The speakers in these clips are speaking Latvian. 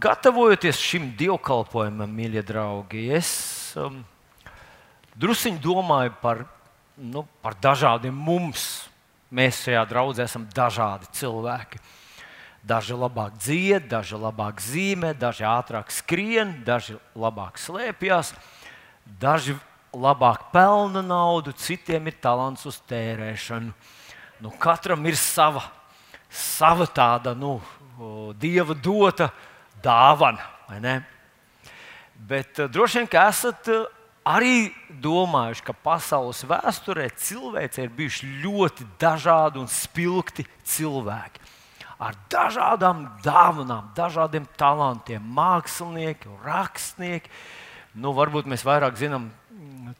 gatavojoties šim dievkalpojumam, mīļie draugi, es um, druskuļi domāju par, nu, par dažādiem mums. Mēs šajā draudzē esam dažādi cilvēki. Daži labāk dzied, daži labāk zīmē, daži ātrāk skrien, daži labāk slēpjas, daži labāk pelna naudu, citiem ir talants uz tērēšanu. Nu, katram ir sava, sava tāda nu, dieva dota dāvana. Bet uh, droši vien, ka esat uh, arī domājuši, ka pasaules vēsturē cilvēce ir bijuši ļoti dažādi un spilgti cilvēki. Ar dažādām dāvanām, dažādiem talantiem, mākslinieki, rakstnieki. Nu, varbūt mēs vairāk zinām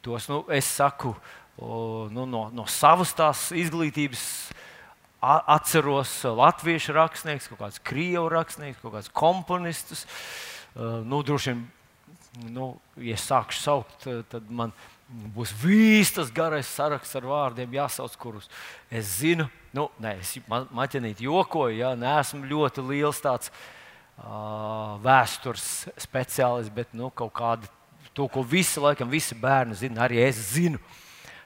tos, nu, es saku, nu, no, no savas tās izglītības atceros latviešu rakstniekus, kaut kādus krievu rakstniekus, kaut kādus komponistus. Nu, droši vien, nu, ja es sākšu saukt, tad man būs viss tas garais saraksts ar vārdiem, jāsauc, kurus es zinu. Nu, nē, es maķinīt jokoju, ja neesmu ļoti liels tāds uh, vēstures speciālists, bet nu, kaut kādi to, ko visi, laikam, visi bērni zina, arī es zinu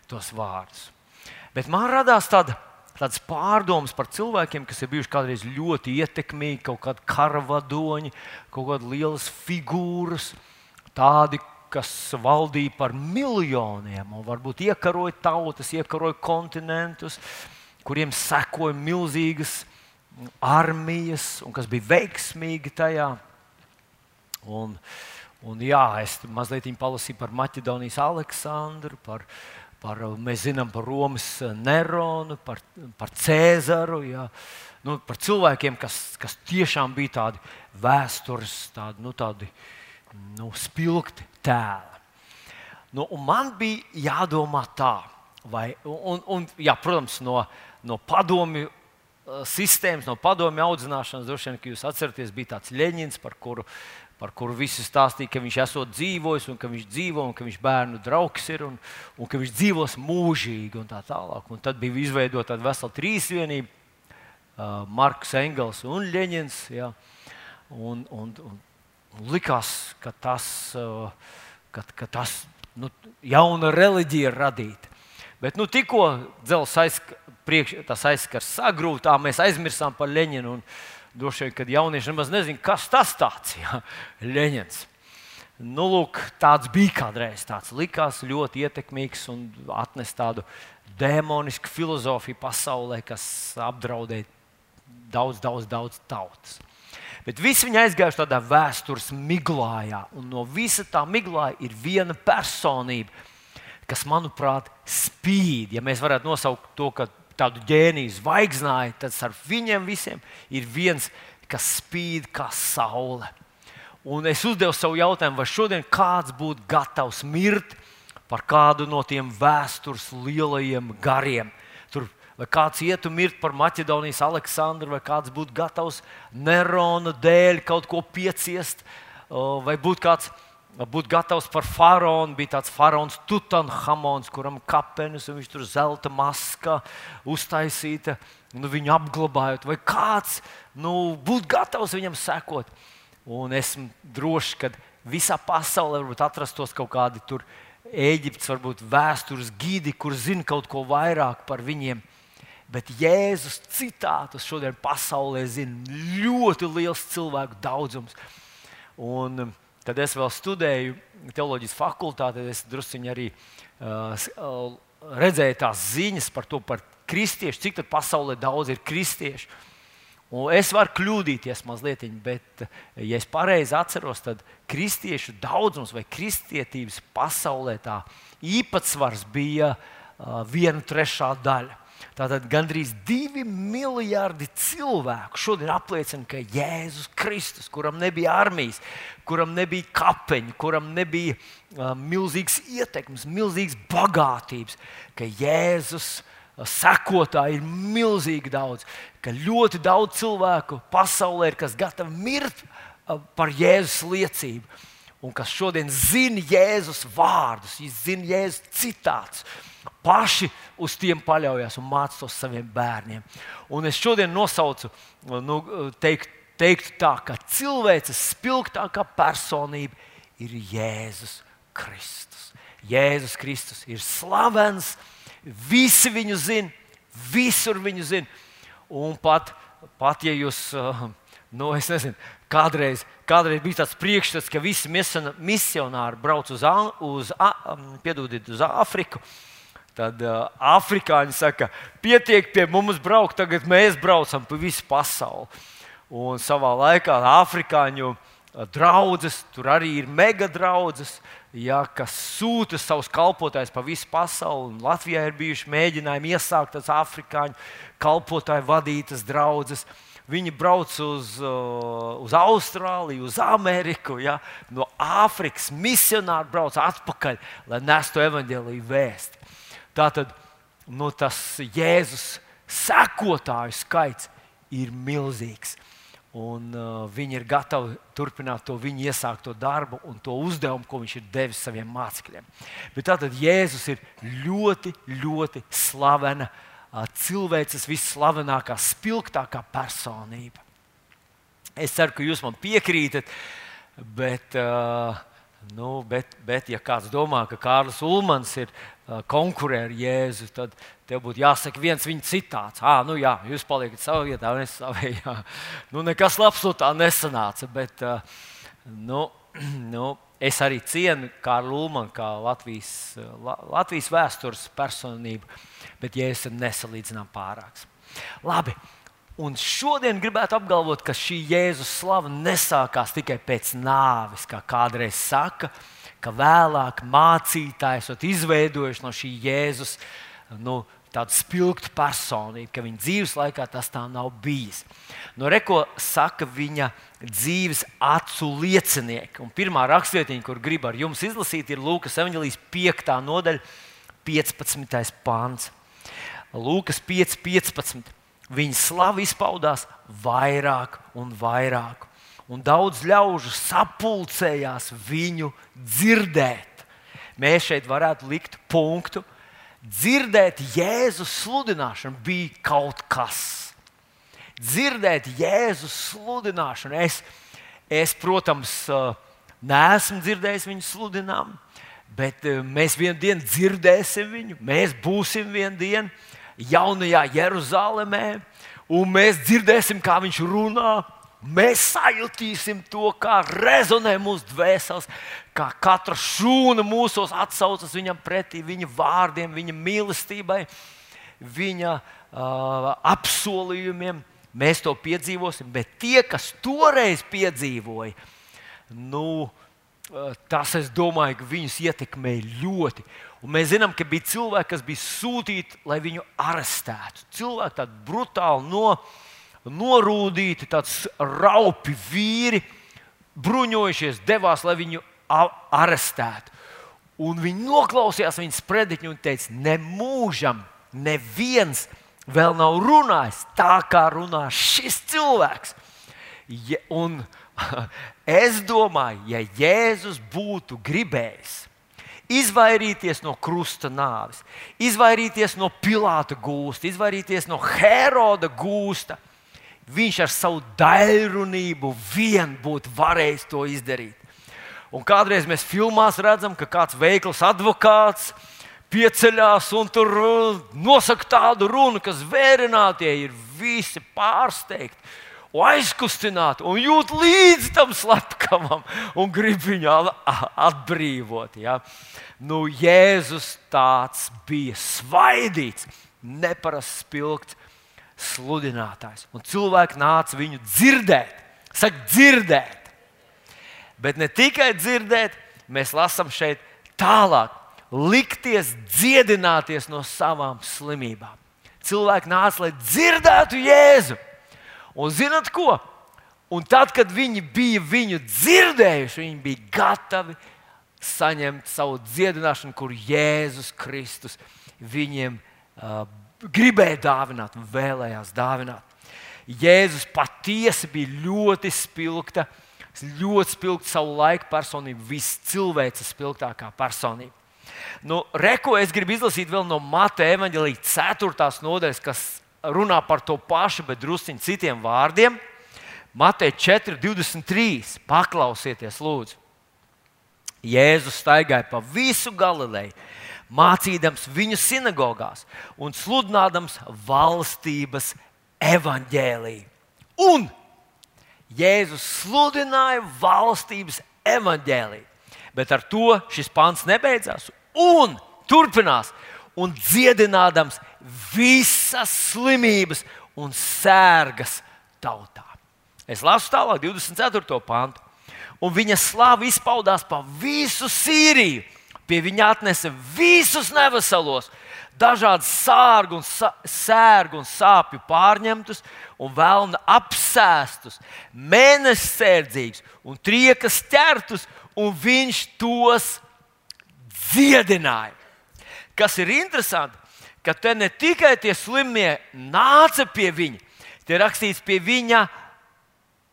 tos vārdus. Bet man radās tāda tādas pārdomas par cilvēkiem, kas ir bijuši kādreiz ļoti ietekmīgi, kaut kādi karavadoņi, kaut kādas lielas figūras, tādi, kas valdīja par miljoniem, un varbūt iekaroja tautas, iekaroja kontinentus, kuriem sekoja milzīgas armijas, un kas bija veiksmīgi tajā. Un, un jā, es mazliet palasīju par Maķedonijas Aleksandru, par, par, mēs zinām par Romas Neronu, par, par Cēzaru, jā, nu, par cilvēkiem, kas, kas tiešām bija tādi vēstures, tādi, nu, tādi nu, spilgti tēli. Nu, man bija jādomā tā, vai, un, un, jā, protams, no, no padomju sistēmas, no padomju audzināšanas, droši vien, ka jūs atceraties, bija tāds Leņķins, par kuru par kuru visi stāstīja, ka viņš esot dzīvojis, un ka viņš dzīvo, un ka viņš bērnu draugs ir, un, un ka viņš dzīvos mūžīgi, un tā tālāk. Un tad bija izveidota tāda vesela trīsvienība, uh, Marks Engels un Leņķins. Ja, un, un, un, un likās, ka tas, uh, ka, ka tas nu, jauna reliģija ir radīta. Bet nu, tikko dzelzs aizskars sagrūtā, mēs aizmirsām par Leņķinu. Droši vien, kad jaunieši nemaz nezina, kas tas tāds ir. Leņķins. Nu, lūk, tāds bija kādreiz. Tāds likās ļoti ietekmīgs un atnes tādu demonisku filozofiju pasaulē, kas apdraudēja daudz, daudz, daudz tautas. Bet visi viņi aizgājuši tādā vēstures miglājā, un no visa tā miglā ir viena personība, kas, manuprāt, spīd. Ja mēs varētu nosaukt to, ka tādu ģēniju zvaigznāju, tad ar viņiem visiem ir viens, kas spīd kā saule. Un es uzdevu savu jautājumu, vai šodien kāds būtu gatavs mirt par kādu no tiem vēstures lielajiem gariem. Tur, vai kāds ietu mirt par Maķedonijas Aleksandru, vai kāds būtu gatavs Nerona dēļ kaut ko pieciest, vai būtu kāds būt gatavs par faraonu. Bija tāds faraons Tutanhamons, kuram kapenis un viņš tur zelta maska uztaisīta, nu, viņu apglabājot. Vai kāds nu, būtu gatavs viņam sekot? Un esmu drošs, ka visā pasaulē varbūt atrastos kaut kādi tur Eģiptes, varbūt vēstures gidi, kur zina kaut ko vairāk par viņiem. Bet Jēzus citātus šodien pasaulē zina ļoti liels cilvēku daudzums. Un, Tad es vēl studēju teoloģijas fakultātē, es druskuļi arī uh, redzēju tās ziņas par to, par kristiešu, cik pasaulē daudz ir kristiešu. Un es varu kļūdīties mazliet, bet, ja es pareizi atceros, tad kristiešu daudzums vai kristietības pasaulē tā īpatsvars bija uh, viena trešā daļa. Tātad gandrīz divi miljardi cilvēku šodien apliecina, ka Jēzus Kristus, kuram nebija armijas, kuram nebija kapeņi, kuram nebija uh, milzīgs ietekmes, milzīgs bagātības, ka Jēzus uh, sekotāji ir milzīgi daudz, ka ļoti daudz cilvēku pasaulē ir, kas gatavi mirt uh, par Jēzus liecību, un kas šodien zina Jēzus vārdus, zina Jēzus citātus paši uz tiem paļaujas un māca to saviem bērniem. Un es šodien nosaucu, nu, teikt, teiktu tā, ka cilvēces spilgtākā personība ir Jēzus Kristus. Jēzus Kristus ir slavens, visi viņu zina, visur viņu zina. Un pat, pat ja jūs, uh, nu, es nezinu, kādreiz, kādreiz bija tāds priekšstats, ka visi misionāri brauc uz, uz, um, piedodiet, uz Āfriku. Tad uh, afrikāņi saka, pietiek pie mums braukt, tagad mēs braucam pa visu pasauli. Un savā laikā afrikāņu draugas, tur arī ir mega draugas, ja, kas sūta savus kalpotājus pa visu pasauli. Latvijā ir bijuši mēģinājumi iesākt tādas afrikāņu kalpotāju vadītas draugas. Viņi brauc uz, uz Austrāliju, uz Ameriku, ja, no Āfrikas misionāri brauc atpakaļ, lai nestu evaņģēlīju vēsti. Tātad nu, tas Jēzus sekotāju skaits ir milzīgs. Un, uh, viņi ir gatavi turpināt to viņa iesākto darbu un to uzdevumu, ko viņš ir devis saviem mācekļiem. Bet tātad Jēzus ir ļoti, ļoti slavena, uh, cilvēces visslavenākā, spilgtākā personība. Es ceru, ka jūs man piekrītat, bet, uh, nu, bet, bet ja kāds domā, ka Kārlis Ulmans ir konkurē ar Jēzu, tad tev būtu jāsaka viens viņa citāts. Ah, nu jā, jūs paliekat savā vietā, un es savā. Nu, nekas labs no tā nesanāca. Bet, nu, nu, es arī cienu Kārlu Ulmanu kā Latvijas, Latvijas vēstures personību, bet Jēzus ir nesalīdzinām pārāks. Labi. Un šodien gribētu apgalvot, ka šī Jēzus slava nesākās tikai pēc nāves, kā kādreiz saka, ka vēlāk mācītāji esat izveidojuši no šī Jēzus nu, tādu spilgtu personību, ka viņa dzīves laikā tas tā nav bijis. No reko saka viņa dzīves acu liecinieki. Un pirmā rakstvietiņa, kur gribu ar jums izlasīt, ir Lūkas evanģelijas 5. nodaļa, 15. pāns. Lūkas 5, 15. Viņa slava izpaudās vairāk un vairāk un daudz ļaužu sapulcējās viņu dzirdēt. Mēs šeit varētu likt punktu. Dzirdēt Jēzus sludināšanu bija kaut kas. Dzirdēt Jēzus sludināšanu. Es, es protams, neesmu dzirdējis viņu sludinājumu, bet mēs vienā dienā dzirdēsim viņu. Mēs būsim vienā dienā jaunajā Jeruzalemē, un mēs dzirdēsim, kā viņš runā Mēs sajutīsim to, kā rezonē mūsu dvēseles, kā katra šūna mūsos atsaucas viņam pretī, viņa vārdiem, viņa mīlestībai, viņa uh, apsolījumiem. Mēs to piedzīvosim, bet tie, kas toreiz piedzīvoja, nu, tas, es domāju, viņus ietekmēja ļoti. Un mēs zinām, ka bija cilvēki, kas bija sūtīti, lai viņu arestētu. Cilvēki tādi brutāli no norūdīti, tāds raupi vīri, bruņojušies, devās, lai viņu arestētu. Un viņi noklausījās viņas sprediķi un teica, nemūžam neviens vēl nav runājis tā, kā runā šis cilvēks. Ja, un, es domāju, ja Jēzus būtu gribējis izvairīties no krusta nāves, izvairīties no Pilāta gūsta, izvairīties no Heroda gūsta, viņš ar savu daļrunību vien būtu varējis to izdarīt. Un kādreiz mēs filmās redzam, ka kāds veikls advokāts pieceļās un tur uh, nosaka tādu runu, kas vērinātie ir visi pārsteigti. Aizkustināti un jūt līdzi tam slepkavam un grib viņu atbrīvot. Ja? Nu, Jēzus tāds bija svaidīts, neparasts spilgts sludinātājs. Un cilvēki nāca viņu dzirdēt. Saka, dzirdēt. Bet ne tikai dzirdēt, mēs lasām šeit tālāk, likties dziedināties no savām slimībām. Cilvēki nāca, lai dzirdētu Jēzu. Un zinat ko? Un tad, kad viņi bija viņu dzirdējuši, viņi bija gatavi saņemt savu dziedināšanu, kur Jēzus Kristus viņiem uh, gribēja dāvināt, vēlējās dāvināt. Jēzus patiesi bija ļoti spilgta, ļoti spilgta savu laiku personība, viscilvēces spilgtākā personība. Nu, Reko es gribu izlasīt vēl no Mateja evanģelīja 4. nodaļas, kas runā par to pašu, bet drusciņā citiem vārdiem. Matei 4, 23. Paklausieties, lūdzu. Jēzus staigāja pa visu Galileju, mācīdams viņu sinagogās un sludinādams valstības evaņģēlīju. Un Jēzus sludināja valstības evaņģēlīju. Bet ar to šis pants nebeidzās. Un turpinās, un dziedinādams visas slimības un sērgas tautā. Es lasu tālāk, 24. pantu. Un viņa slāva izpaudās pa visu Sīriju. Pie viņa atnesa visus neveselos, dažādas sārgu un, sa sērgu un sāpju pārņemtus un vēlna apsēstus, mēnesis sērdzīgus un triekas ķertus, un viņš tos dziedināja. Kas ir interesanti, ka te ne tikai tie slimie nāca pie viņa, tie rakstīts pie viņa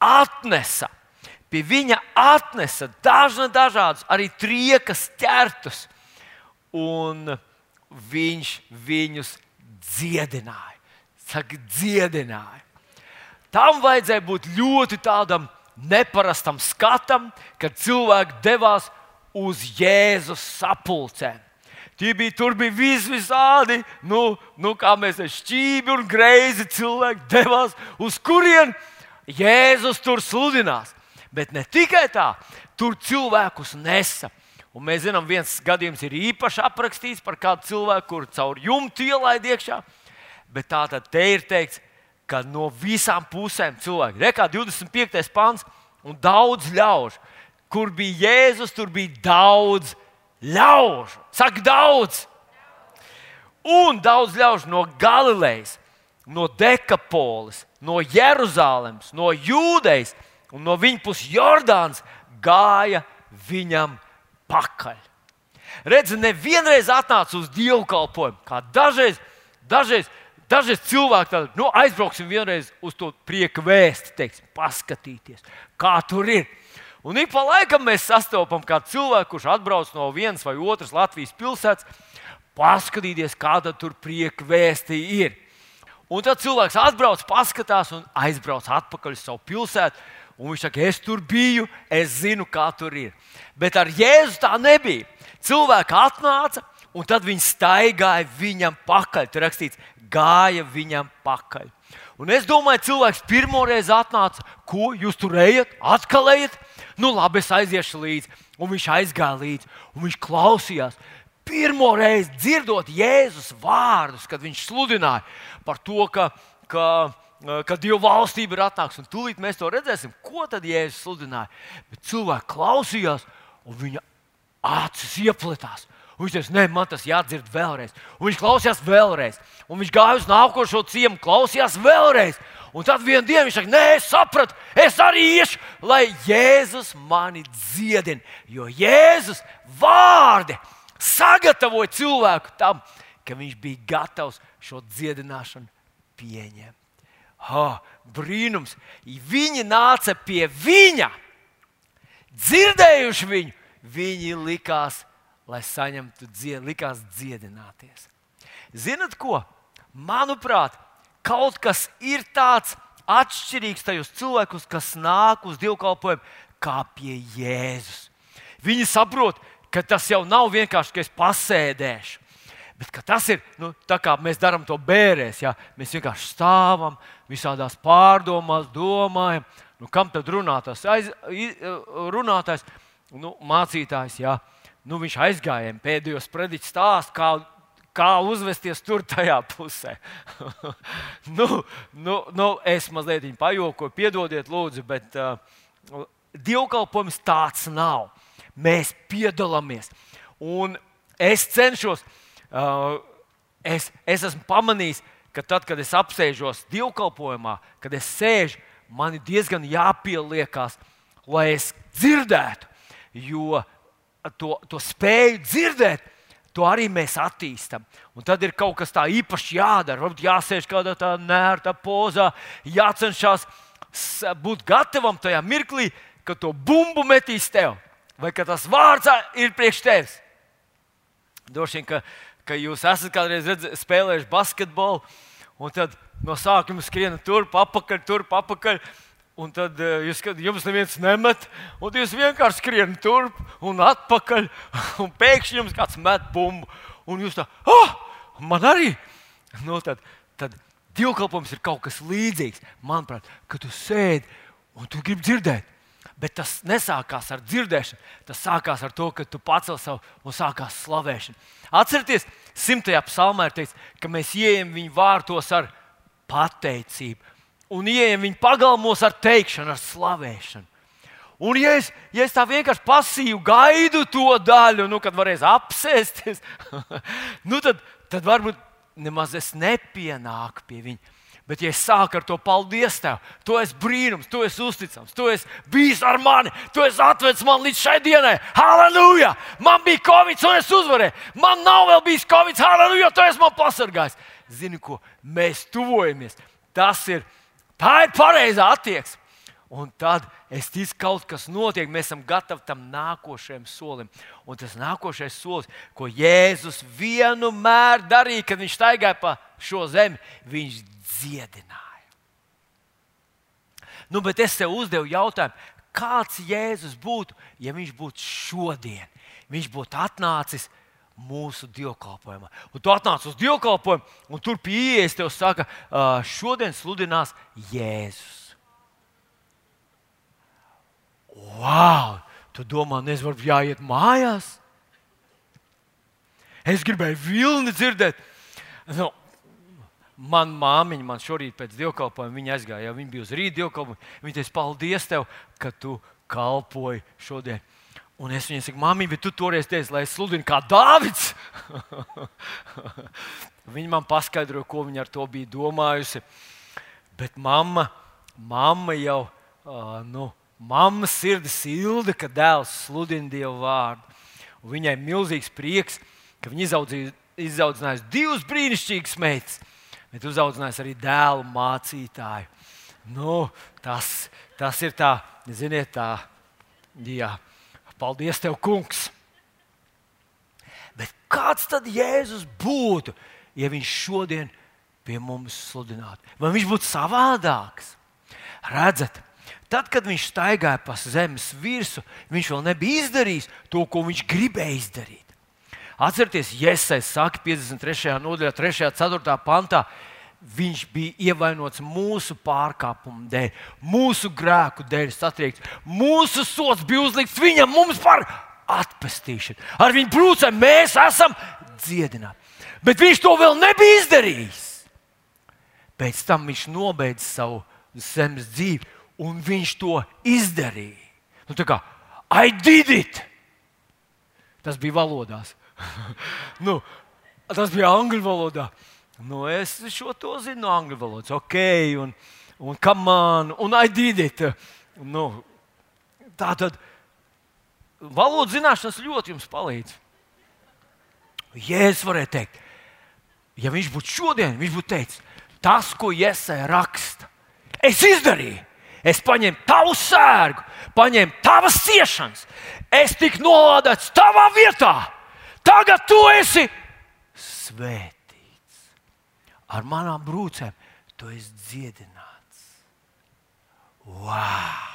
atnesa. Pie viņa atnesa dažna dažādus, arī triekas ķertus, un viņš viņus dziedināja. Saka, dziedināja. Tam vajadzēja būt ļoti tādam neparastam skatam, kad cilvēki devās uz Jēzus sapulcēm. Bija, tur bija vis, visādi, nu, nu, kā mēs esam šķīvi un greizi cilvēki devās, uz kurien Jēzus tur sludinās. Bet ne tikai tā, tur cilvēkus nesa. Un mēs zinām, viens gadījums ir īpaši aprakstīts par kādu cilvēku, kurš caur jumtu ielaid iekšā. Bet tā tad te ir teikts, ka no visām pusēm cilvēki, rekā 25. pāns un daudz ļaužu. Kur bija Jēzus, tur bija daudz ļaužu. Saka, daudz! Un daudz ļaužu no Galilejas, no Dekapolis, no Jeruzalemes, no Jūdejas un no viņa puses Jordāns gāja viņam pakaļ. Redzi, nevienreiz atnāca uz dievkalpojumu, kā dažreiz, dažreiz, dažreiz cilvēki tādi, nu, aizbrauksim vienreiz uz to prieka vēsti, teiksim, paskatīties, kā tur ir. Un ik pa laikam mēs sastopam kādu cilvēku, kurš atbrauc no vienas vai otras Latvijas pilsētas, paskatīties, kāda tur prieka vēstī ir. Un tad cilvēks atbrauc, paskatās un aizbrauc atpakaļ uz savu pilsētu. Un viņš saka, es tur biju, es zinu, kā tur ir. Bet ar Jēzu tā nebija. Cilvēki atnāca, un tad viņi staigāja viņam pakaļ. Tur rakstīts, gāja viņam pakaļ. Un es domāju, cilvēks pirmo reizi atnāca, ko jūs tur ejat, atkal ejat. Nu, labi, es aiziešu līdzi. Un viņš aizgāja līdzi, un viņš klausījās. Pirmo reizi dzirdot Jēzus vārdus, kad viņš sludināja par to, ka, ka, ka Dieva valstība ir atnākusi. Tūlīt mēs to redzēsim, ko tad Jēzus sludināja. Bet cilvēki klausījās, un viņa acis ieplatās. Un viņš teica, nē, man tas jādzird vēlreiz. Un viņš klausījās vēlreiz. Un viņš gāja uz nākošo ciemu, klausījās vēlreiz. Un tad vienā dienā viņš saka, nē, es sapratu, es arī iešu, lai Jēzus mani dziedina. Jo Jēzus vārdi sagatavoja cilvēku tam, ka viņš bija gatavs šo dziedināšanu pieņemt. Oh, brīnums! Viņi nāca pie viņa, dzirdējuši viņu, viņi likās lai saņemtu dzied, likās dziedināties. Zinat ko? Manuprāt, kaut kas ir tāds atšķirīgs tajos cilvēkus, kas nāk uz dievkalpojumu, kā pie Jēzus. Viņi saprot, ka tas jau nav vienkārši, ka es pasēdēšu. Bet tas ir nu, tā, kā mēs darām to bērēs. Ja? Mēs vienkārši stāvam, visādās pārdomās, domājam, nu, kam tad runātājs, aiz, runātājs nu, mācītājs. Ja? nu, viņš aizgāja pēdējos prediķus stāstu, kā, kā uzvesties tur tajā pusē. nu, nu, nu, es mazliet pajokoju, piedodiet, lūdzu, bet uh, dievkalpojums tāds nav. Mēs piedalāmies. Un es cenšos, uh, es, es esmu pamanījis, ka tad, kad es apsēžos dievkalpojumā, kad es sēžu, man ir diezgan jāpieliekas, lai es dzirdētu. Jo to, to spēju dzirdēt, to arī mēs attīstām. Un tad ir kaut kas tāds īpašs jādara. Varbūt jāsēž kādā tādā nērtā pozā, jācenšas būt gatavam tajā mirklī, kad to bumbu metīs tev, vai ka tas vārds ir priekš tevis. Droši vien, ka, ka jūs esat kādreiz redz, spēlējuši basketbolu, un tad no sākuma skrienat turp, apakaļ, turp, apakaļ. Un tad uh, jūs skatāt, jums neviens nemet, un jūs vienkārši skrienat turp un atpakaļ. Un pēkšņi jums kāds met bumbu, un jūs tā, ah, man arī. Nu, tad, tad dievkalpojums ir kaut kas līdzīgs. Manuprāt, ka tu sēdi un tu gribi dzirdēt. Bet tas nesākās ar dzirdēšanu, tas sākās ar to, ka tu pacēl savu un sākās slavēšana. Atcerieties, simtajā psalmā ir teikts, ka mēs ieejam viņu vārtos ar pateicību un ieejam viņa pagalmos ar teikšanu, ar slavēšanu. Un, ja es, ja es tā vienkārši pasīvi gaidu to daļu, nu, kad varēs apsēsties, nu, tad, tad varbūt nemaz es nepienāku pie viņa. Bet, ja es sāku ar to paldies tev, tu esi brīnums, tu esi uzticams, tu esi bijis ar mani, tu esi atvedis man līdz šai dienai. Halleluja! Man bija covid, un es uzvarēju. Man nav vēl bijis covid, halleluja! Tu esi man pasargājis. Zini, ko mēs tuvojamies. Tas ir Tā ir pareizā attieksme. Un tad es ticu, ka kaut kas notiek. Mēs esam gatavi tam nākošajam solim. Un tas nākošais solis, ko Jēzus vienmēr darīja, kad viņš staigāja pa šo zemi, viņš dziedināja. Nu, bet es sev uzdevu jautājumu, kāds Jēzus būtu, ja viņš būtu šodien? Viņš būtu atnācis mūsu dievkalpojumā. Un tu atnāc uz dievkalpojumu, un tur pie ielas te saka, šodien sludinās Jēzus. Wow! Tu domā, nezinu, varbūt jāiet mājās? Es gribēju vilni dzirdēt. Nu, man māmiņa, man šorīt pēc dievkalpojuma, viņa aizgāja, viņa bija uz rīta dievkalpojumu. Viņa teica, paldies tev, ka tu kalpoji šodien. Un es viņai saku, māmiņ, bet tu toreiz teici, lai es sludinu kā Dāvids. viņa man paskaidroja, ko viņa ar to bija domājusi. Bet mamma, mamma jau, uh, nu, mamma sirds silda, ka dēls sludina Dievu vārdu. Un viņai milzīgs prieks, ka viņa izaudzinājusi divus brīnišķīgus meitas, bet uzaudzinājusi arī dēlu mācītāju. Nu, tas, tas ir tā, ziniet, tā, jā. Paldies, Tev, Kungs! Bet kāds tad Jēzus būtu, ja viņš šodien pie mums sludinātu? Vai viņš būtu savādāks? Redzat, tad, kad viņš staigāja pa zemes virsmu, viņš vēl nebija izdarījis to, ko viņš gribēja izdarīt. Atcerieties, Jēzus saka 53. nodaļā, 3. un 4. pantā, viņš bija ievainots mūsu pārkāpumu dēļ, mūsu grēku dēļ, satriekts. Mūsu sots bija uzlikts viņam, mums par atpestīšanu. Ar viņu brūcēm mēs esam dziedināti. Bet viņš to vēl nebija izdarījis. Pēc tam viņš nobeidza savu zemes dzīvi, un viņš to izdarīja. Nu, tā kā I did it! Tas bija valodās. nu, tas bija angļu valodā. Nu, es šo to zinu angļu valodas, ok, un, un come on, un I did it. Nu, tā tad valodas zināšanas ļoti jums palīdz. Jēzus varēja teikt, ja viņš būtu šodien, viņš būtu teicis, tas, ko Jēzus raksta, es izdarīju. Es paņēmu tavu sērgu, paņēmu tavas ciešanas, es tiku nolādēts tavā vietā. Tagad tu esi svēts ar manām brūcēm, tu esi dziedināts. Wow!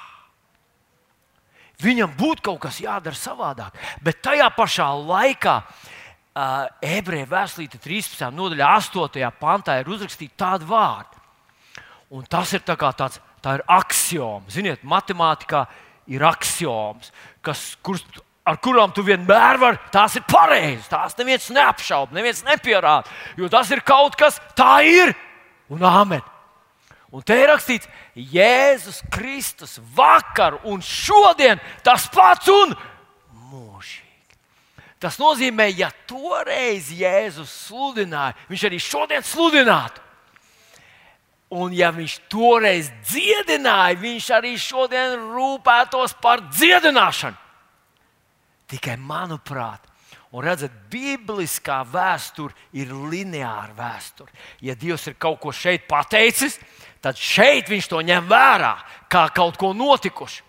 Viņam būtu kaut kas jādara savādāk, bet tajā pašā laikā uh, ebreju vēstulīte 13. nodaļā, 8. pantā ir uzrakstīta tāda vārda. Un tas ir tā tāds, tā ir axioma. Ziniet, matemātikā ir axioms, kas, kurus ar kurām tu vienmēr vari, tās ir pareizas. Tās neviens neapšauba, neviens nepierāda. Jo tas ir kaut kas, tā ir. Un amen. Un te ir rakstīts, Jēzus Kristus vakar un šodien tas pats un mūžīgi. Tas nozīmē, ja toreiz Jēzus sludināja, viņš arī šodien sludinātu. Un ja viņš toreiz dziedināja, viņš arī šodien rūpētos par dziedināšanu. Tikai manuprāt, un redzat, bibliskā vēsture ir lineāra vēsture. Ja Dievs ir kaut ko šeit pateicis, tad šeit viņš to ņem vērā kā kaut ko notikuši.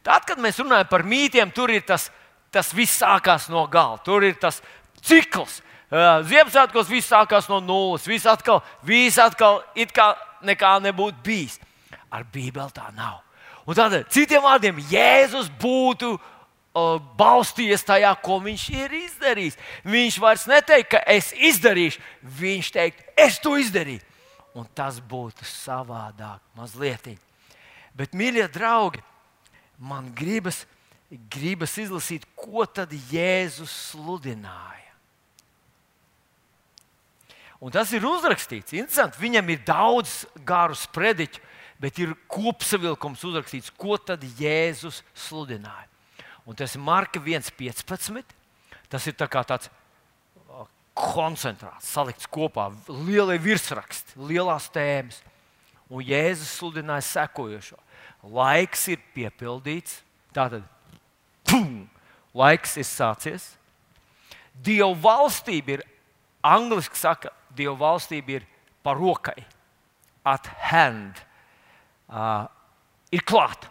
Tad, kad mēs runājam par mītiem, tur ir tas, tas viss sākās no gala. Tur ir tas cikls. Ziemassvētkos viss sākās no nulles. Viss atkal, viss atkal it kā nekā nebūtu bijis. Ar Bībeli tā nav. Un tādēļ, citiem vārdiem, Jēzus būtu balstījies tajā, ko viņš ir izdarījis. Viņš vairs neteikt, ka es izdarīšu, viņš teikt, es to izdarīju. Un tas būtu savādāk, mazliet. Bet, mīļie draugi, man gribas, gribas izlasīt, ko tad Jēzus sludināja. Un tas ir uzrakstīts. Interesanti, viņam ir daudz garu sprediķu, bet ir kopsavilkums uzrakstīts, ko tad Jēzus sludināja. Un tas ir Marka 1,15. Tas ir tā tāds koncentrēts, salikts kopā, lielie virsraksti, lielās tēmas. Un Jēzus sludināja sekojošo: Laiks ir piepildīts, tātad pum, laiks ir sācies. Dieva valstība ir, angļuiski saka, Dieva valstība ir par rokai, at hand, uh, ir klāta.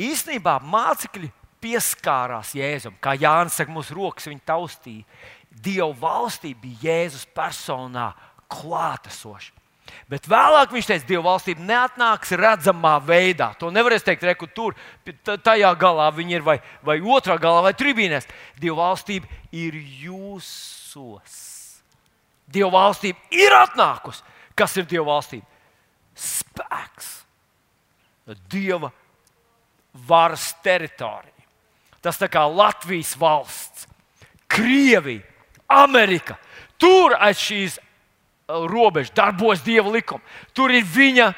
Īsnībā mācekļi pieskārās Jēzum, kā Jānis saka, mūsu rokas viņa taustīja. Dieva valstība bija Jēzus personā klātesoša. Bet vēlāk viņš teica, Dieva valstība neatnāks redzamā veidā. To nevarēs teikt, reku, tur, tajā galā viņi ir, vai, vai otrā galā, vai tribīnēs. Dieva valstība ir jūsos. Dieva valstība ir atnākusi. Kas ir Dieva valstība? Spēks. Dieva varas teritorija. Tas tā kā Latvijas valsts, Krievija, Amerika. Tur aiz šīs robežas darbojas Dieva likuma. Tur ir viņa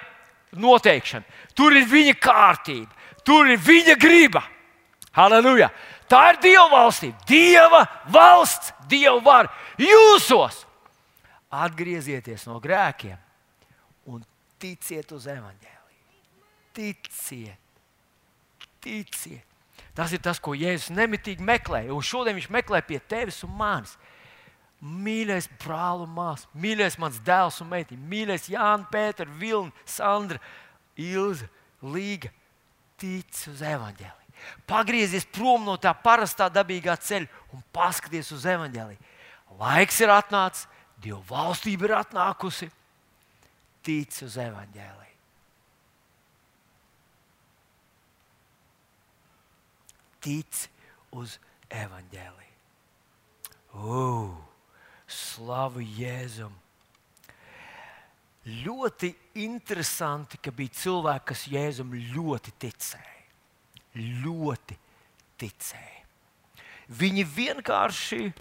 noteikšana, tur ir viņa kārtība, tur ir viņa griba. Halleluja! Tā ir Dieva valstība, Dieva valsts, Dieva vara jūsos. Atgriezieties no grēkiem un ticiet uz evaņģēliju. Ticiet, ticiet. Tas ir tas, ko Jēzus nemitīgi meklē. Un šodien viņš meklē pie tevis un manis. Mīļais brāl un māsas, mīļais mans dēls un meitiņa, mīļais Jānis, Pēters, Vilna, Sandra, Ilza, Līga. Tic uz evaņģēliju. Pagriezies prom no tā parastā dabīgā ceļa un paskaties uz evaņģēliju. Laiks ir atnācis, Dieva valstība ir atnākusi. Tic uz evaņģēliju. Tic uz evaņģēliju. Uh, slavu Jēzum! Ļoti interesanti, ka bija cilvēki, kas Jēzum ļoti ticēja. Ļoti ticēja. Viņi vienkārši,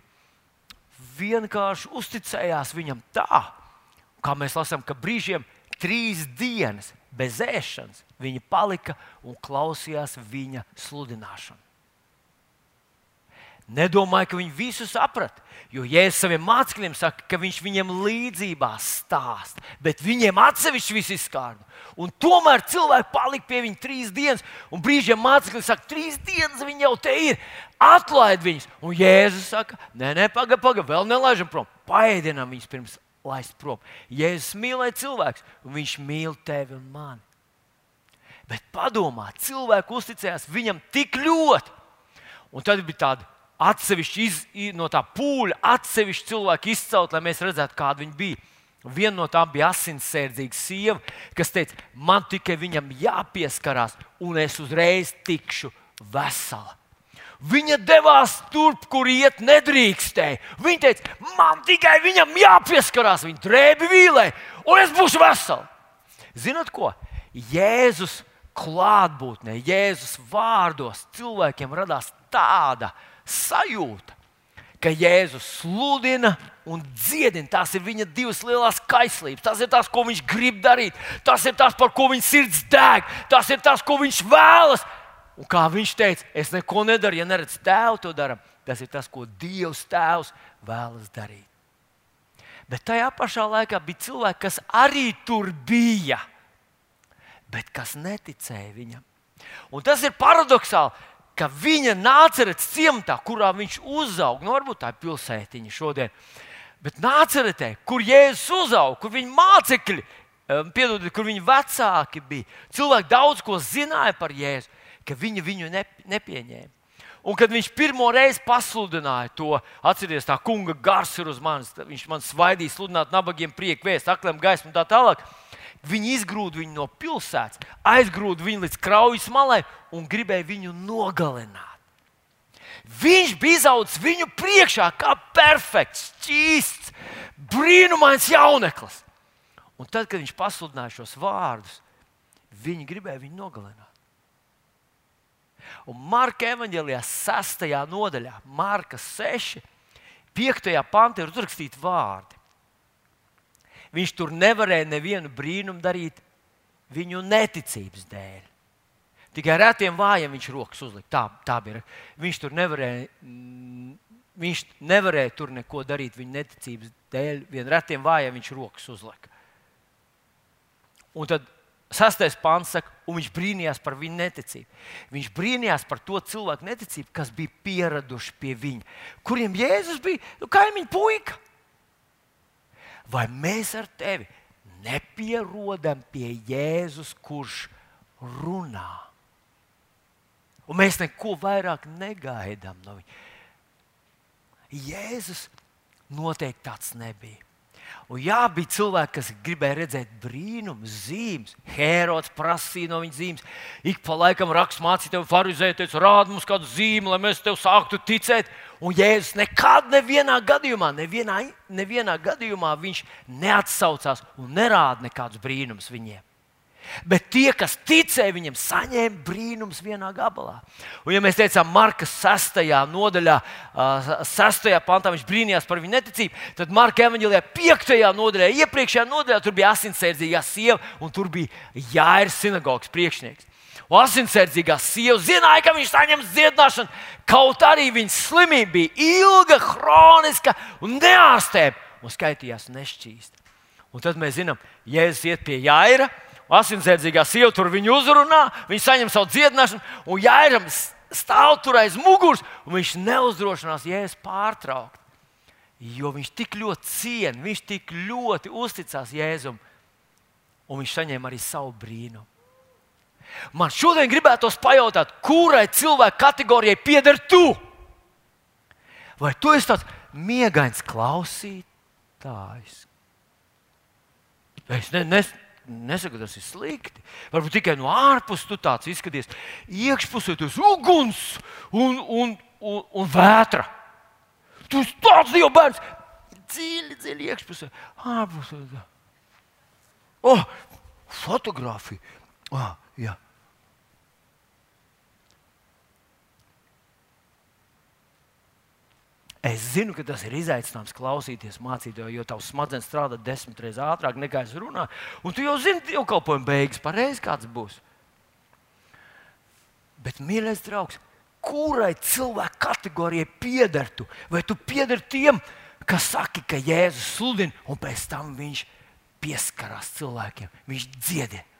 vienkārši uzticējās viņam tā, kā mēs lasām, ka brīžiem trīs dienas bez ēšanas viņi palika un klausījās viņa sludināšanu. Nedomāju, ka viņi visu saprata. Jo Jēzus saviem mācekļiem saka, ka viņš viņiem līdzībā stāsta, bet viņiem atsevišķi viss izskārta. Un tomēr cilvēki palika pie viņa trīs dienas, un brīžiem mācekļi saka, trīs dienas viņi jau te ir, atlaid viņus. Un Jēzus saka, nē, nē, pagaidi, pagaidi, vēl nelaižam prom, paēdinām viņus pirms laist prom. Jēzus mīlēja cilvēks, un viņš mīl tevi un mani. Bet padomā, cilvēki uzticējās viņam tik ļoti. Un tad bija tāda atsevišķi iz, no tā pūļa, atsevišķi cilvēki izcelt, lai mēs redzētu, kāda viņi bija. Viena no tām bija asinsērdzīga sieva, kas teica, man tikai viņam jāpieskarās, un es uzreiz tikšu vesela. Viņa devās turp, kur iet nedrīkstēja. Viņa teica, man tikai viņam jāpieskarās, viņa drēbi vīlē, un es būšu vesela. Zinat ko? Jēzus klātbūtnē, Jēzus vārdos cilvēkiem radās tāda sajūta, ka Jēzus sludina un dziedina. Tās ir viņa divas lielās kaislības. Tas ir tas, ko viņš grib darīt. Tas ir tas, par ko viņa sirds deg. Tas ir tas, ko viņš vēlas. Un kā viņš teica, es neko nedaru, ja neredzu tēvu to darām. Tas ir tas, ko Dievs tēvs vēlas darīt. Bet tajā pašā laikā bija cilvēki, kas arī tur bija, bet kas neticēja viņam. Un tas ir paradoxāli ka viņa nācerets ciematā, kurā viņš uzauga, nu, varbūt tā ir pilsētiņa šodien, bet nāceretē, kur Jēzus uzauga, kur viņa mācekļi, piedodiet, kur viņa vecāki bija, cilvēki daudz ko zināja par Jēzu, ka viņi viņu nepieņēma. Un kad viņš pirmo reizi pasludināja to, atcerieties, tā kunga gars ir uz manis, viņš man svaidīja, sludināt nabagiem prieku vēstu, akliem gaismu un tā tālāk. Viņi izgrūda viņu no pilsētas, aizgrūda viņu līdz kraujas malai un gribēja viņu nogalināt. Viņš bija izaudzis viņu priekšā kā perfekts, ķīsts, brīnumains jauneklis. Un tad, kad viņš pasludināja šos vārdus, viņi gribēja viņu nogalināt. Un Marka evanģēlijā, 6. nodaļā, Marka 6, 5. pantā ir uzrakstīti vārdi. Viņš tur nevarēja nevienu brīnumu darīt viņu neticības dēļ. Tikai retiem vājiem viņš rokas uzlika. Tā, tā bija. Viņš tur nevarēja, mm, viņš nevarēja tur neko darīt viņa neticības dēļ. Vien retiem vājiem viņš rokas uzlika. Un tad sastais pāns saka, un viņš brīnījās par viņu neticību. Viņš brīnījās par to cilvēku neticību, kas bija pieraduši pie viņa, kuriem Jēzus bija nu, kaimiņu puika. Vai mēs ar tevi nepierodam pie Jēzus, kurš runā? Un mēs neko vairāk negaidām no viņa. Jēzus noteikti tāds nebija. Un jā, bija cilvēki, kas gribēja redzēt brīnumus, zīmes. Hērods prasīja no viņa zīmes. Ik pa laikam raksts mācītājiem, farizēji teica, rāda mums kādu zīmi, lai mēs tev sāktu ticēt. Un Jēzus nekad, nevienā gadījumā, nevienā, nevienā gadījumā viņš neatsaucās un nerāda nekādus brīnumus viņiem. Bet tie, kas ticēja viņam, saņēma brīnums vienā gabalā. Un, ja mēs teicām, Marka 6. nodaļā, 6. pantā viņš brīnījās par viņu neticību, tad Marka evanģēlijā 5. nodaļā, iepriekšējā nodaļā, tur bija asinsērdzīgā sieva un tur bija Jāira sinagogas priekšnieks. Un asinsērdzīgā sieva zināja, ka viņš saņems dziedināšanu, kaut arī viņas slimība bija ilga, kroniska un neārstēma un skaitījās nešķīsta. Un tad mēs zinām, Jēzus iet pie Jāira asinsēdzīgā sieva tur viņu uzrunā, viņš saņem savu dziedināšanu, un Jēram stāv tur aiz muguras, un viņš neuzdrošinās jēzus pārtraukt. Jo viņš tik ļoti ciena, viņš tik ļoti uzticās Jēzum, un viņš saņēma arī savu brīnumu. Man šodien gribētos pajautāt, kurai cilvēku kategorijai pieder tu? Vai tu esi tāds miegains klausītājs? Es ne, ne, Nesaku, tas ir slikti. Varbūt tikai no ārpuses tu tāds izskaties. Iekšpusē tas uguns un, un, un, un vētra. Tu esi tāds jau bērns. Dziļi, dziļi iekšpusē. Ārpusē. Oh, fotografija. Oh, jā. Es zinu, ka tas ir izaicinājums klausīties mācītāju, jo tavs smadzenes strādā desmit reizes ātrāk nekā es runāju. Un tu jau zini, ka dievkalpojuma beigas pareizi kāds būs. Bet, mīļais draugs, kurai cilvēku kategorijai pieder tu? Vai tu pieder tiem, kas saka, ka Jēzus sludina, un pēc tam viņš pieskarās cilvēkiem, viņš dziedina?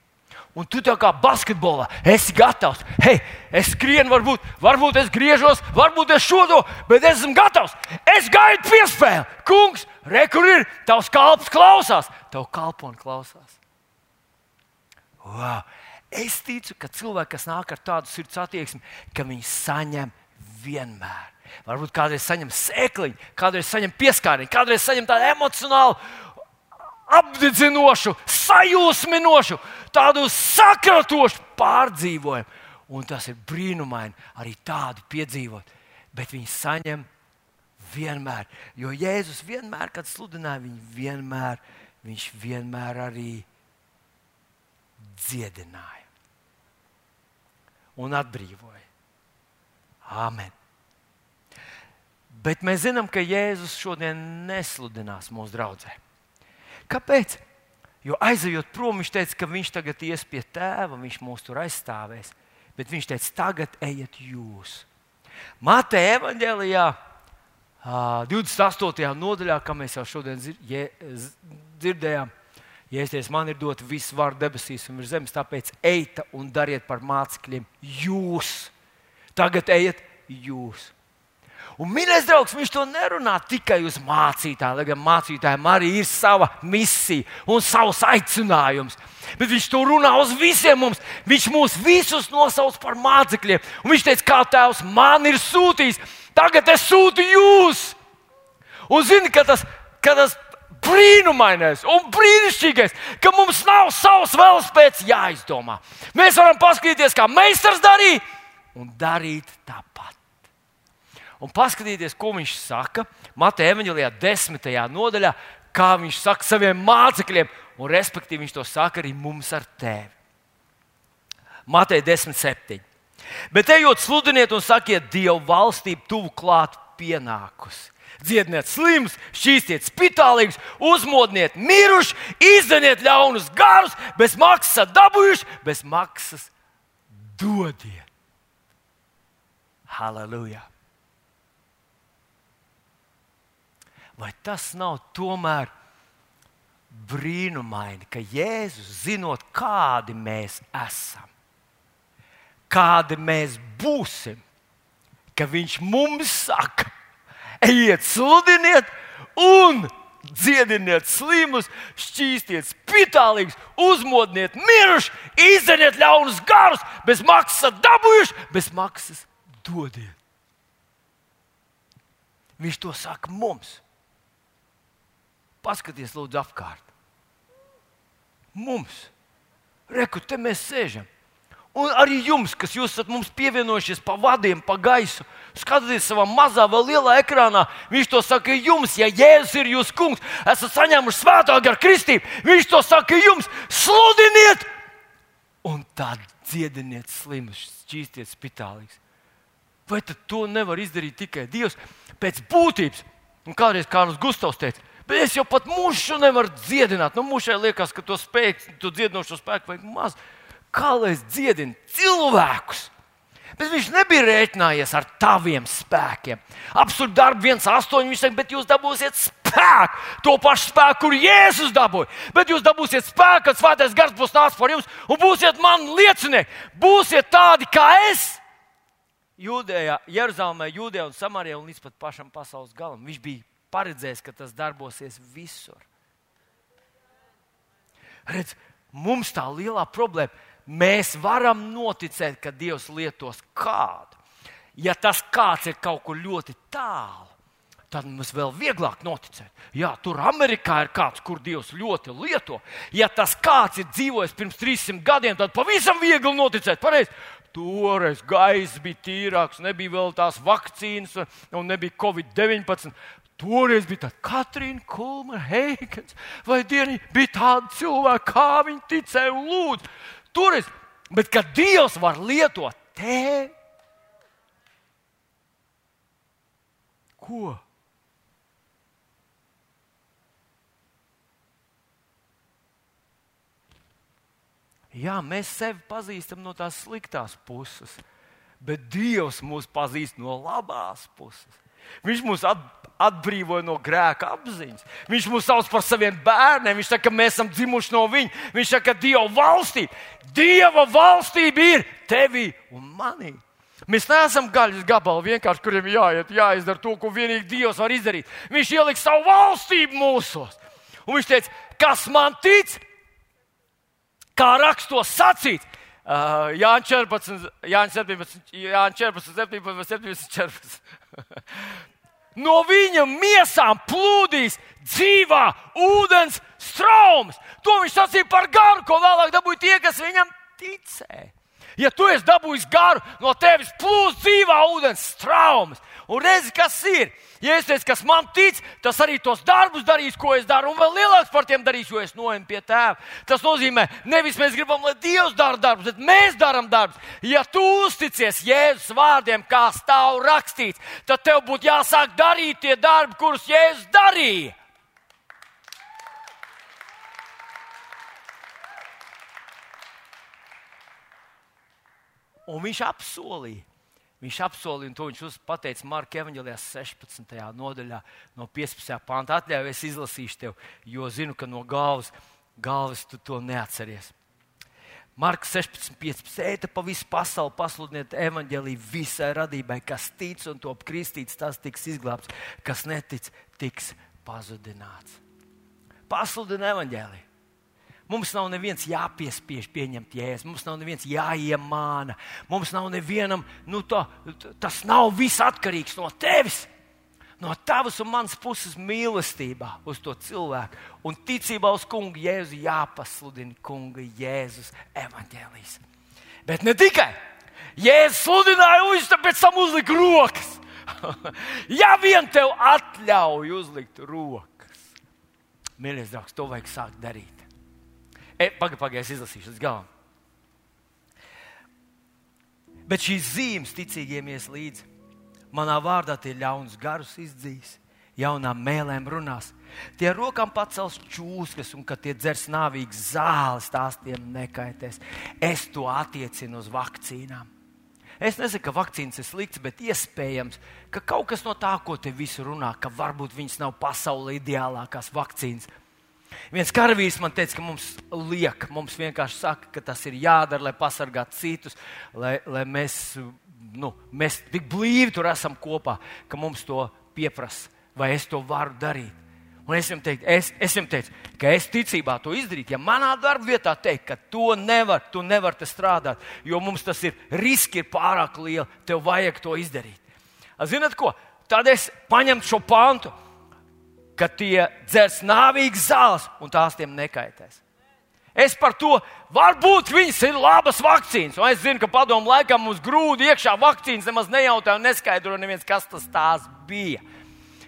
Un tu tā kā basketbolā esi gatavs. Hei, es skrienu, varbūt, varbūt es griežos, varbūt es šodo, bet es esmu gatavs. Es gaidu piespēli. Kungs, re, kur ir tavs kalps, klausās. Tev kalpo un klausās. Wow. Es ticu, ka cilvēki, kas nāk ar tādu sirds attieksmi, ka viņi saņem vienmēr. Varbūt kādreiz saņem sēkliņu, kādreiz saņem pieskārienu, kādreiz saņem tādu emocionālu apdedzinošu, sajūsminošu, tādu sakratošu pārdzīvojumu. Un tas ir brīnumaini arī tādu piedzīvot. Bet viņi saņem vienmēr. Jo Jēzus vienmēr, kad sludināja, viņu vienmēr, viņš vienmēr arī dziedināja un atbrīvoja. Āmen. Bet mēs zinām, ka Jēzus šodien nesludinās mūsu draudzē. Kāpēc? Jo aizejot prom, viņš teica, ka viņš tagad ies pie tēva, viņš mūs tur aizstāvēs. Bet viņš teica, tagad ejiet jūs. Mateja evanģēlijā, 28. nodaļā, kā mēs jau šodien dzirdējām, Jēzus, man ir dota viss vārds debesīs un virs zemes, tāpēc ejiet un dariet par mācekļiem jūs. Tagad ejiet jūs. Un, mīļais draugs, viņš to nerunā tikai uz mācītāju, lai gan mācītājiem arī ir sava misija un savs aicinājums. Bet viņš to runā uz visiem mums. Viņš mūs visus nosauc par mācekļiem. Un viņš teica, kā tēvs man ir sūtījis, tagad es sūtu jūs. Un zini, ka tas, ka tas brīnumainais un brīnišķīgais, ka mums nav savs velospēds jāizdomā. Mēs varam paskatīties, kā meistars darīja, un darīt tāpat. Un paskatieties, ko viņš saka Mateja Evanģelijā, desmitajā nodaļā, kā viņš saka saviem mācekļiem, un respektīvi viņš to saka arī mums ar tevi. Mateja 10,7. Bet ejot, sludiniet un sakiet, Dieva valstība tuvu klāt pienākusi. Dziediniet slimus, šķīstiet spitālīgus, uzmodiniet mirušus, izdeniet ļaunus garus, bez maksas dabūjuši, bez maksas dodiet. Halleluja! Vai tas nav tomēr brīnumaini, ka Jēzus, zinot, kādi mēs esam, kādi mēs būsim, ka Viņš mums saka, ejiet, sludiniet un dziediniet slimus, šķīstiet spitālīgus, uzmodiniet mirušus, izdeniet ļaunus garus, bez maksas dabūjuši, bez maksas dodiet. Viņš to saka mums. Paskaties, lūdzu, apkārt. Mums, reku, te mēs sēžam. Un arī jums, kas jūs esat mums pievienojušies pa vadiem, pa gaisu, skatieties savā mazā vai lielā ekrānā. Viņš to saka jums, ja Jēzus ir jūsu kungs, esat saņēmuši svētā gara kristību. Viņš to saka jums, sludiniet, un tad dziediniet slimus, šķīstiet spitālīgus. Vai to nevar izdarīt tikai Dievs pēc būtības? Un kādreiz Kārlis Gustavs teica, bet es jau pat mušu nevaru dziedināt. Nu, mušai liekas, ka to spēku, to dziedinošo spēku vajag maz kā lai es dziedinu cilvēkus. Bet viņš nebija rēķinājies ar taviem spēkiem. Absolūti darbu 1,8. Viņš teica, bet jūs dabūsiet spēku, to pašu spēku, kur Jēzus dabūja. Bet jūs dabūsiet spēku, kad Svētais Gars būs nācis par jums un būsiet mani liecinieki. Būsiet tādi kā es. Jūdējā, Jeruzalemē, Jūdejā un Samarijā un līdz pat pašam pasaules galam. Viņš bija paredzējis, ka tas darbosies visur. Redz, mums tā lielā problēma mēs varam noticēt, ka Dievs lietos kādu. Ja tas kāds ir kaut kur ļoti tālu, tad mums vēl vieglāk noticēt. Jā, tur Amerikā ir kāds, kur Dievs ļoti lieto. Ja tas kāds ir dzīvojis pirms 300 gadiem, tad pavisam viegli noticēt. Pareiz. Toreiz gaisa bija tīrāks, nebija vēl tās vakcīnas un nebija Covid-19. Toreiz bija tāda Katrīna Kulmana, Heikens, vai dienī bija tādi cilvēki, kā viņi ticēja un lūdza. Tur es, bet kad Dievs var lietot tevi, ko? Jā, mēs sevi pazīstam no tās sliktās puses, bet Dievs mūs pazīst no labās puses. Viņš mūs atbrīvoja no grēka apziņas. Viņš mūs sauc par saviem bērniem. Viņš saka, ka mēs esam dzimuši no viņa. Viņš saka, ka Dieva valstība, Dieva valstība ir tevī un manī. Mēs neesam gaļas gabali, vienkārši kuriem jāiet, jāizdara to, ko vienīgi Dievs var izdarīt. Viņš ieliks savu valstību mūsos. Un viņš teica, kas man tic, kā rakstos sacīts, Uh, Jānis 14, Jānis 17, Jānis 14, 17, 17, 14. no viņa miesām plūdīs dzīvā ūdens straumes. To viņš sacīja par garu, ko vēlāk dabūja tie, kas viņam ticēja. Ja tu esi dabūjis garu, no tevis plūst dzīvā ūdens straumes. Un redzi, kas ir. Ja es teicu, kas man tic, tas arī tos darbus darīs, ko es daru, un vēl lielāks par tiem darīs, jo es noeju pie tēva. Tas nozīmē, nevis mēs gribam, lai Dievs dara darbus, bet mēs darām darbus. Ja tu uzticies Jēzus vārdiem, kā stāv rakstīts, tad tev būtu jāsāk darīt tie darbi, kurus Jēzus darīja. Un viņš apsolīja, Viņš apsolīja, un to viņš pateica Marka Evanģelijā 16. nodaļā, no 15. pānta. Atļaujies, es izlasīšu tev, jo zinu, ka no galvas, galvas tu to neatceries. Marka 16, 15. Eita pa visu pasauli, pasludiniet evanģēlīju visai radībai, kas tic un top kristīts, tas tiks izglābts, kas netic, tiks pazudināts. Pasludini evanģēlīju. Mums nav neviens jāpiespiež pieņemt jēzu, mums nav neviens jāiemāna, mums nav nevienam, nu, tā, tas nav viss atkarīgs no tevis. no tavas un manas puses mīlestībā uz to cilvēku un ticībā uz kungu Jēzu jāpasludina kunga Jēzus evaņģēlijas. Bet ne tikai Jēzus sludināja, un viņš pēc tam uzlika rokas. ja vien tev atļauj uzlikt rokas, mīļais draugs, to vajag sākt darīt. Pagaidām, pagaidām, es izlasīšu līdz galam. Bet šīs zīmes ticīgiem ies līdzi. Manā vārdā tie ļauns garus izdzīs, jaunām mēlēm runās. Tie rokām pacels čūskas, un kad tie dzers nāvīgas zāles, tās tiem nekaitēs. Es to attiecinu uz vakcīnām. Es nesaku, ka vakcīnas ir slikts, bet iespējams, ka kaut kas no tā, ko te visu runā, ka varbūt viņas nav pasaulē ideālākās vakcīnas. Viens karavīrs man teica, ka mums liek, mums vienkārši saka, ka tas ir jādara, lai pasargātu citus, lai, lai mēs nu, mēs tik blīvi tur esam kopā, ka mums to pieprasa, vai es to varu darīt. Un es viņam teicu, es, es viņam teicu, ka es ticībā to izdarītu. Ja manā darba vietā teikt, ka to nevar, tu nevari te strādāt, jo mums tas ir riski ir pārāk lieli, tev vajag to izdarīt. Zinat ko? Tad es paņemtu šo pantu, ka tie dzers nāvīgas zāles un tās tiem nekaitēs. Es par to, varbūt viņas ir labas vakcīnas. Un es zinu, ka padomu laikā mums grūdi iekšā vakcīnas nemaz nejautāja un neskaidro neviens, kas tas bija.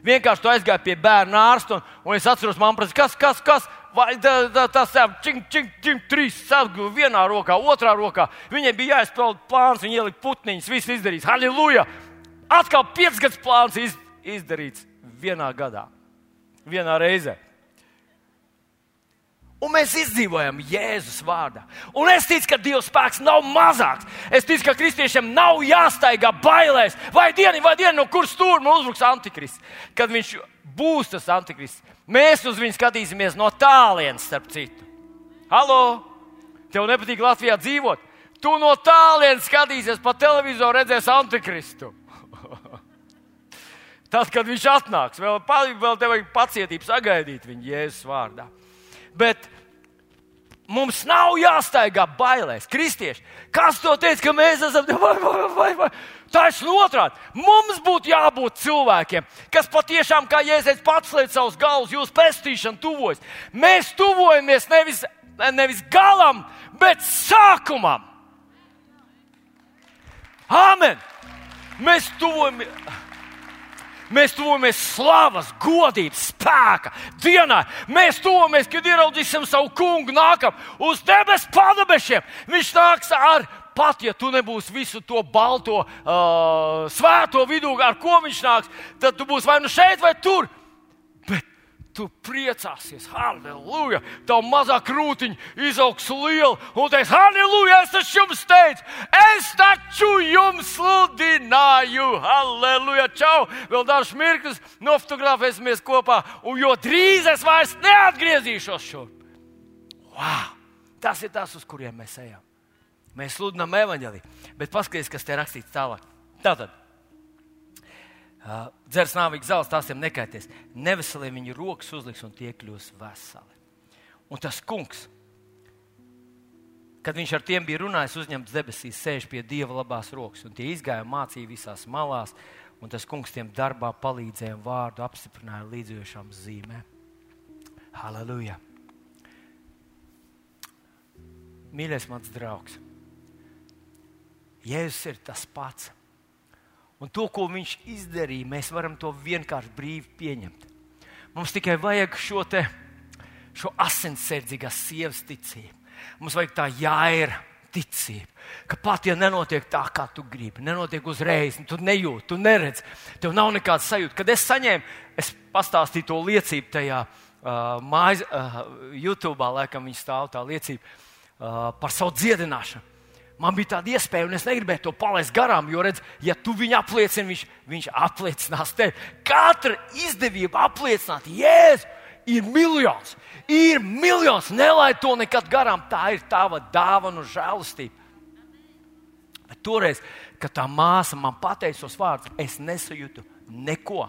Vienkārši to aizgāju pie bērna ārsta, un, un es atceros, man prasa, kas, kas, kas, vai tas ir čing, čing, čing, trīs sargu vienā rokā, otrā rokā. Viņai bija jāizpild plāns, viņa ielika putniņus, viss izdarīts. Halleluja! Atkal piecas gadus plāns iz, izdarīts vienā gadā, vienā reizē. Un mēs izdzīvojam Jēzus vārdā. Un es ticu, ka Dieva spēks nav mazāks. Es ticu, ka kristiešiem nav jāstaigā bailēs, vai dienu, vai dienu, no kuras stūra uzbruks antikrists. Kad viņš būs tas antikrists, mēs uz viņu skatīsimies no tālienes, starp citu. Halo! Tev nepatīk Latvijā dzīvot? Tu no tālienes skatīsies pa televizoru, redzēsi antikristu. Tad, kad viņš atnāks, vēl, vēl tev vajag pacietību sagaidīt viņu Jēzus vārdā. Bet mums nav jāstaigā bailēs. Kristieši, kas to teica, ka mēs esam vai, vai, vai, vai. taisni otrādi? Mums būtu jābūt cilvēkiem, kas patiešām, kā Jēzus pats liek savus galvas, jūsu pestīšanu tuvojas. Mēs tuvojamies nevis, nevis galam, bet sākumam. Āmen! Mēs tuvojamies. Mēs tuvojamies slavas, godības, spēka dienā. Mēs tuvojamies, kad ieraudzīsim savu kungu nākam uz debesu padebešiem. Viņš nāks ar pat ja tu nebūsi visu to balto, uh, svēto vidū, ar ko viņš nāks, tad tu būsi vai nu šeit, vai tur tu priecāsies, halleluja! Tā mazā krūtiņa izaugs liela un teiks, halleluja! Es taču jums teicu, es taču jums sludināju, halleluja! Čau! Vēl dažs mirklis nofotografēsimies kopā, un jo drīz es vairs neatgriezīšos šurp. Wow! Tas ir tas, uz kuriem mēs ejam. Mēs sludinām evaņģēlī, bet paskatieties, kas te rakstīts tālāk. Tātad Uh, dzers nāvīgs zāles, tās tiem nekaities. Neveselī viņu rokas uzliks un tie kļūs veseli. Un tas kungs, kad viņš ar tiem bija runājis, uzņemts debesīs, sēž pie dieva labās rokas, un tie izgāja mācīja visās malās, un tas kungs tiem darbā palīdzēja un vārdu apstiprināja līdzjošām zīmēm. Halleluja! Mīļais mans draugs, Jēzus ir tas pats Un to, ko viņš izdarīja, mēs varam to vienkārši brīvi pieņemt. Mums tikai vajag šo, te, šo asinsardzīgās sievas ticību. Mums vajag tā jāira ticība. Ka pat ja nenotiek tā, kā tu gribi, nenotiek uzreiz, tu nejūti, tu neredzi, tev nav nekāda sajūta. Kad es saņēmu, es pastāstīju to liecību tajā uh, mājas, uh, YouTube, laikam viņa stāv tā liecība uh, par savu dziedināšanu. Man bija tāda iespēja, un es negribēju to palaist garām, jo, redz, ja tu viņu apliecini, viņš, viņš apliecinās tevi. Katra izdevība apliecināt, Jēzus, ir miljons. Ir miljons. Nelaid to nekad garām. Tā ir tava dāvana un žēlastība. Bet toreiz, kad tā māsa man pateica tos vārdus, es nesajūtu neko.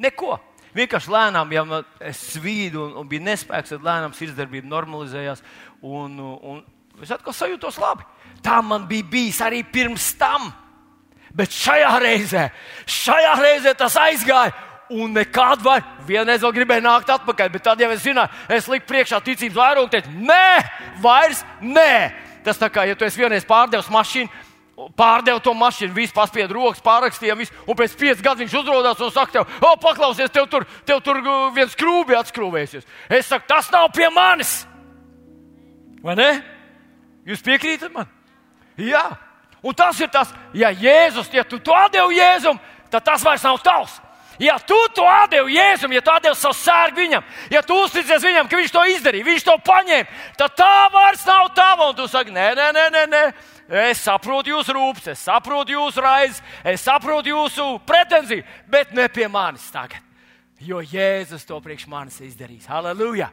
Neko. Vienkārši lēnām, ja es svīdu un, un bija nespēks, tad lēnām sirdsdarbība normalizējās. Un, un es atkal sajūtos labi. Tā man bija bijis arī pirms tam. Bet šajā reizē, šajā reizē tas aizgāja un nekad vairs, vienreiz vēl gribēju nākt atpakaļ, bet tad jau es zināju, es liku priekšā ticības vairumu, teicu, nē, vairs nē. Tas tā kā, ja tu esi vienreiz pārdevis mašīnu, pārdevu to mašīnu, viss paspiedu rokas, pārrakstīja, visu, un pēc pieciem gadiem viņš uzrādās un saka, tev, o, paklausies, tev tur, tev tur uh, viens skrūbi atskrūvēsies. Es saku, tas nav pie manis. Vai ne? Jūs piekrītat man? Jā. Un tas ir tas, ja Jēzus, ja tu to devi Jēzum, tad tas vairs nav tavs. Ja tu to devi Jēzum, ja tu devi savu sērgu viņam, ja tu uzticies viņam, ka viņš to izdarīja, viņš to paņēma, tad tā vairs nav tava. Un tu saki, nē, nē, nē, nē. nē. Es saprotu jūsu rūpes, es saprotu jūsu raizes, es saprotu jūsu pretenziju, bet ne pie manis tagad. Jo Jēzus to priekš manis izdarīs. Halleluja!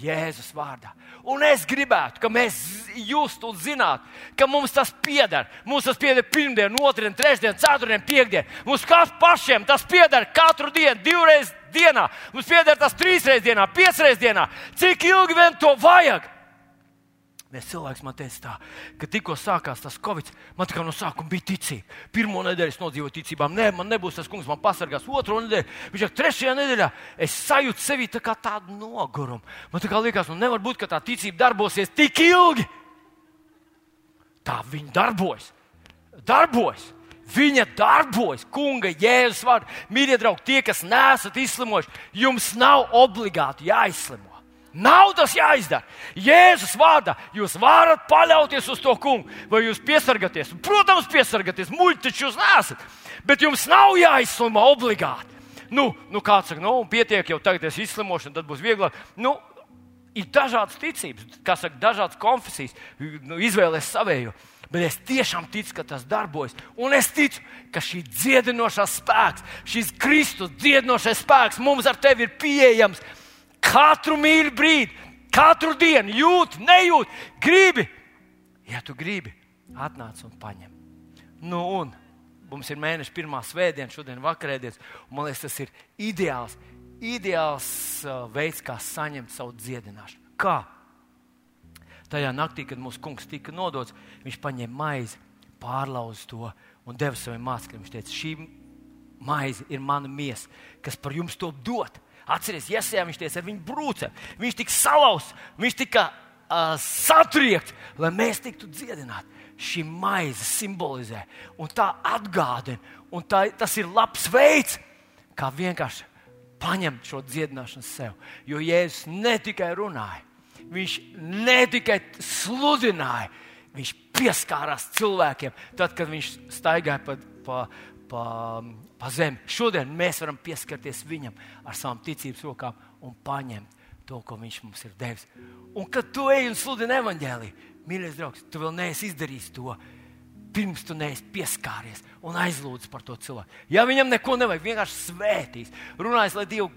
Jēzus vārdā. Un es gribētu, ka mēs justu un zinātu, ka mums tas pieder. Mums tas pieder pirmdien, otrdien, trešdien, ceturtdien, piekdien. Mums pašiem tas pieder katru dienu, divreiz dienā. Mums pieder tas trīsreiz dienā, piecreiz dienā. Cik ilgi vien to vajag? Viens cilvēks man teica, tā, ka tikko sākās tas Covid, man tikai no sākuma bija ticība. Pirmā nedēļa es nodzīvoju ticībām, nē, man nebūs tas kungs, man pasargās. Otru nedēļu, viņš saka, trešajā nedēļā es sajūtu sevi tā kā tādu nogurumu. Man tā kā liekas, nu nevar būt, ka tā ticība darbosies tik ilgi. Tā viņa darbojas. Darbojas. Viņa darbojas, kunga jēzus vārdā. Mīļie draugi, tie, kas nesat izslimojuši, jums nav obligāti jāizslimo. Nav tas jāizdara. Jēzus vārdā jūs varat paļauties uz to kungu, vai jūs piesargāties. Protams, piesargāties, muļķi taču jūs nesat. Bet jums nav jāizslimo obligāti. Nu, nu kāds saka, nu, pietiek jau tagad es izslimošu, tad būs vieglāk. Nu, ir dažādas ticības, kā saka, dažādas konfesijas. Nu, izvēlēties savējo. Bet es tiešām ticu, ka tas darbojas. Un es ticu, ka šī dziedinošā spēks, šis Kristus dziedinošais spēks mums ar tevi ir pieejams Katru mīļu brīdi, katru dienu jūt, nejūt, gribi. Ja tu gribi, atnāc un paņem. Nu, un mums ir mēneša pirmā svētdiena, šodien vakarēdienas. Man liekas, tas ir ideāls, ideāls uh, veids, kā saņemt savu dziedināšanu. Kā? Tajā naktī, kad mūsu kungs tika nodots, viņš paņēma maizi, pārlauza to un deva saviem mācekļiem. Viņš teica, šī maize ir mana miesa, kas par jums to dot. Atcerieties, iesējā viņš teica, ar viņu brūce. Viņš tika salauzts, viņš tika uh, satriekts, lai mēs tiktu dziedināti. Šī maize simbolizē un tā atgādina, un tā, tas ir labs veids, kā vienkārši paņemt šo dziedināšanu sev. Jo Jēzus ne tikai runāja, viņš ne tikai sludināja, viņš pieskārās cilvēkiem, tad, kad viņš staigāja pa, pa, pa, pa zemi. Šodien mēs varam pieskarties viņam ar savām ticības rokām un paņemt to, ko viņš mums ir devis. Un kad tu ej un sludini evaņģēlīju, mīļais draugs, tu vēl neesi izdarījis to. Pirms tu neesi pieskāries un aizlūdz par to cilvēku. Ja viņam neko nevajag, vienkārši svētīs, runājot, lai Dieva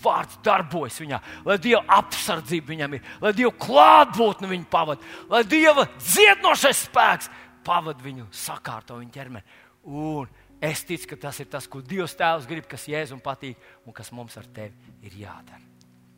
vārds darbojas viņā, lai Dieva apsardzība viņam ir, lai Dieva klātbūtne viņu pavada, lai Dieva dziednošais spēks pavada viņu, sakārto viņu ķermeni. Un Es ticu, ka tas ir tas, ko Dievs Tēvs grib, kas Jēzum patīk un kas mums ar tevi ir jādara.